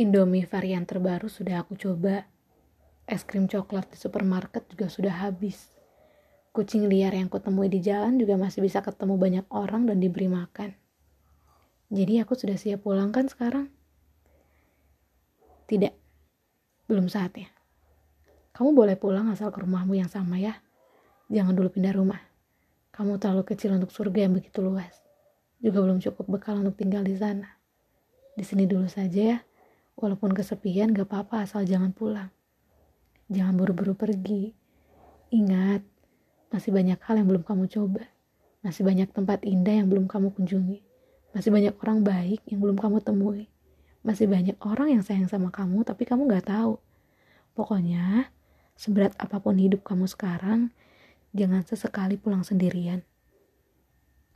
Indomie varian terbaru sudah aku coba. Es krim coklat di supermarket juga sudah habis. Kucing liar yang kutemui di jalan juga masih bisa ketemu banyak orang dan diberi makan. Jadi aku sudah siap pulang kan sekarang? Tidak, belum saatnya. Kamu boleh pulang asal ke rumahmu yang sama ya. Jangan dulu pindah rumah. Kamu terlalu kecil untuk surga yang begitu luas. Juga belum cukup bekal untuk tinggal di sana. Di sini dulu saja ya. Walaupun kesepian gak apa-apa asal jangan pulang. Jangan buru-buru pergi. Ingat, masih banyak hal yang belum kamu coba. Masih banyak tempat indah yang belum kamu kunjungi. Masih banyak orang baik yang belum kamu temui. Masih banyak orang yang sayang sama kamu tapi kamu gak tahu. Pokoknya, seberat apa pun hidup kamu sekarang, jangan sesekali pulang sendirian.